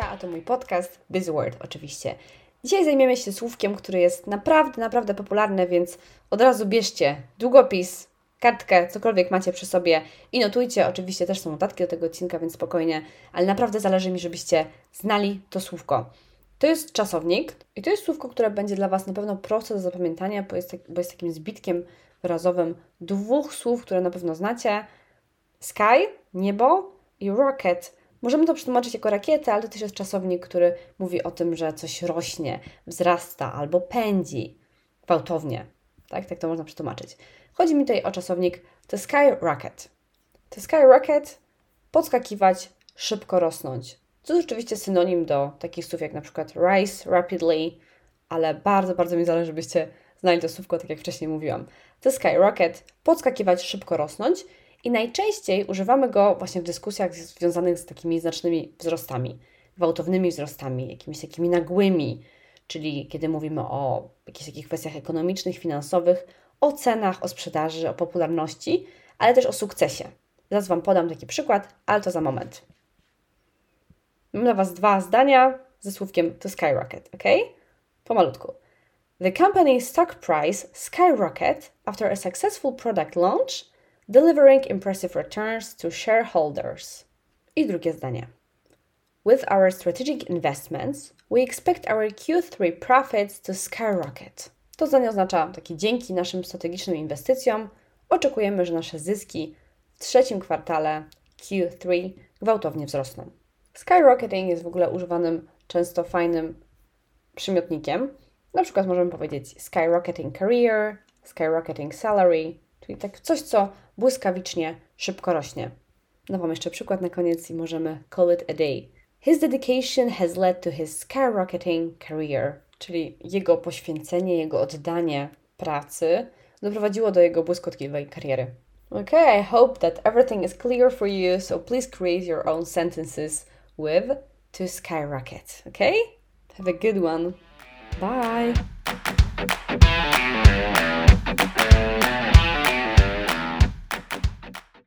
A to mój podcast Buzzword oczywiście. Dzisiaj zajmiemy się słówkiem, które jest naprawdę, naprawdę popularne, więc od razu bierzcie długopis, kartkę, cokolwiek macie przy sobie i notujcie. Oczywiście też są notatki do tego odcinka, więc spokojnie, ale naprawdę zależy mi, żebyście znali to słówko. To jest czasownik i to jest słówko, które będzie dla Was na pewno proste do zapamiętania, bo jest, tak, bo jest takim zbitkiem wyrazowym dwóch słów, które na pewno znacie. Sky, niebo i rocket. Możemy to przetłumaczyć jako rakietę, ale to też jest czasownik, który mówi o tym, że coś rośnie, wzrasta albo pędzi gwałtownie. Tak, tak to można przetłumaczyć. Chodzi mi tutaj o czasownik to skyrocket. To skyrocket podskakiwać, szybko rosnąć. To jest oczywiście synonim do takich słów jak na przykład rise rapidly, ale bardzo, bardzo mi zależy, żebyście znali to słówko, tak jak wcześniej mówiłam. To skyrocket, podskakiwać, szybko rosnąć i najczęściej używamy go właśnie w dyskusjach związanych z takimi znacznymi wzrostami, gwałtownymi wzrostami, jakimiś takimi nagłymi, czyli kiedy mówimy o jakichś takich kwestiach ekonomicznych, finansowych, o cenach, o sprzedaży, o popularności, ale też o sukcesie. Zaraz Wam podam taki przykład, ale to za moment. Mam dla Was dwa zdania ze słówkiem to skyrocket, ok? Pomalutku. The company's stock price skyrocketed after a successful product launch, delivering impressive returns to shareholders. I drugie zdanie. With our strategic investments, we expect our Q3 profits to skyrocket. To zdanie oznacza dzięki naszym strategicznym inwestycjom oczekujemy, że nasze zyski w trzecim kwartale Q3 gwałtownie wzrosną. Skyrocketing jest w ogóle używanym często fajnym przymiotnikiem. Na przykład możemy powiedzieć skyrocketing career, skyrocketing salary, czyli tak coś, co błyskawicznie szybko rośnie. No Wam jeszcze przykład na koniec i możemy call it a day. His dedication has led to his skyrocketing career, czyli jego poświęcenie, jego oddanie pracy doprowadziło do jego błyskotliwej kariery. Okay, I hope that everything is clear for you, so please create your own sentences with to skyrocket, okay? Have a good one. Bye.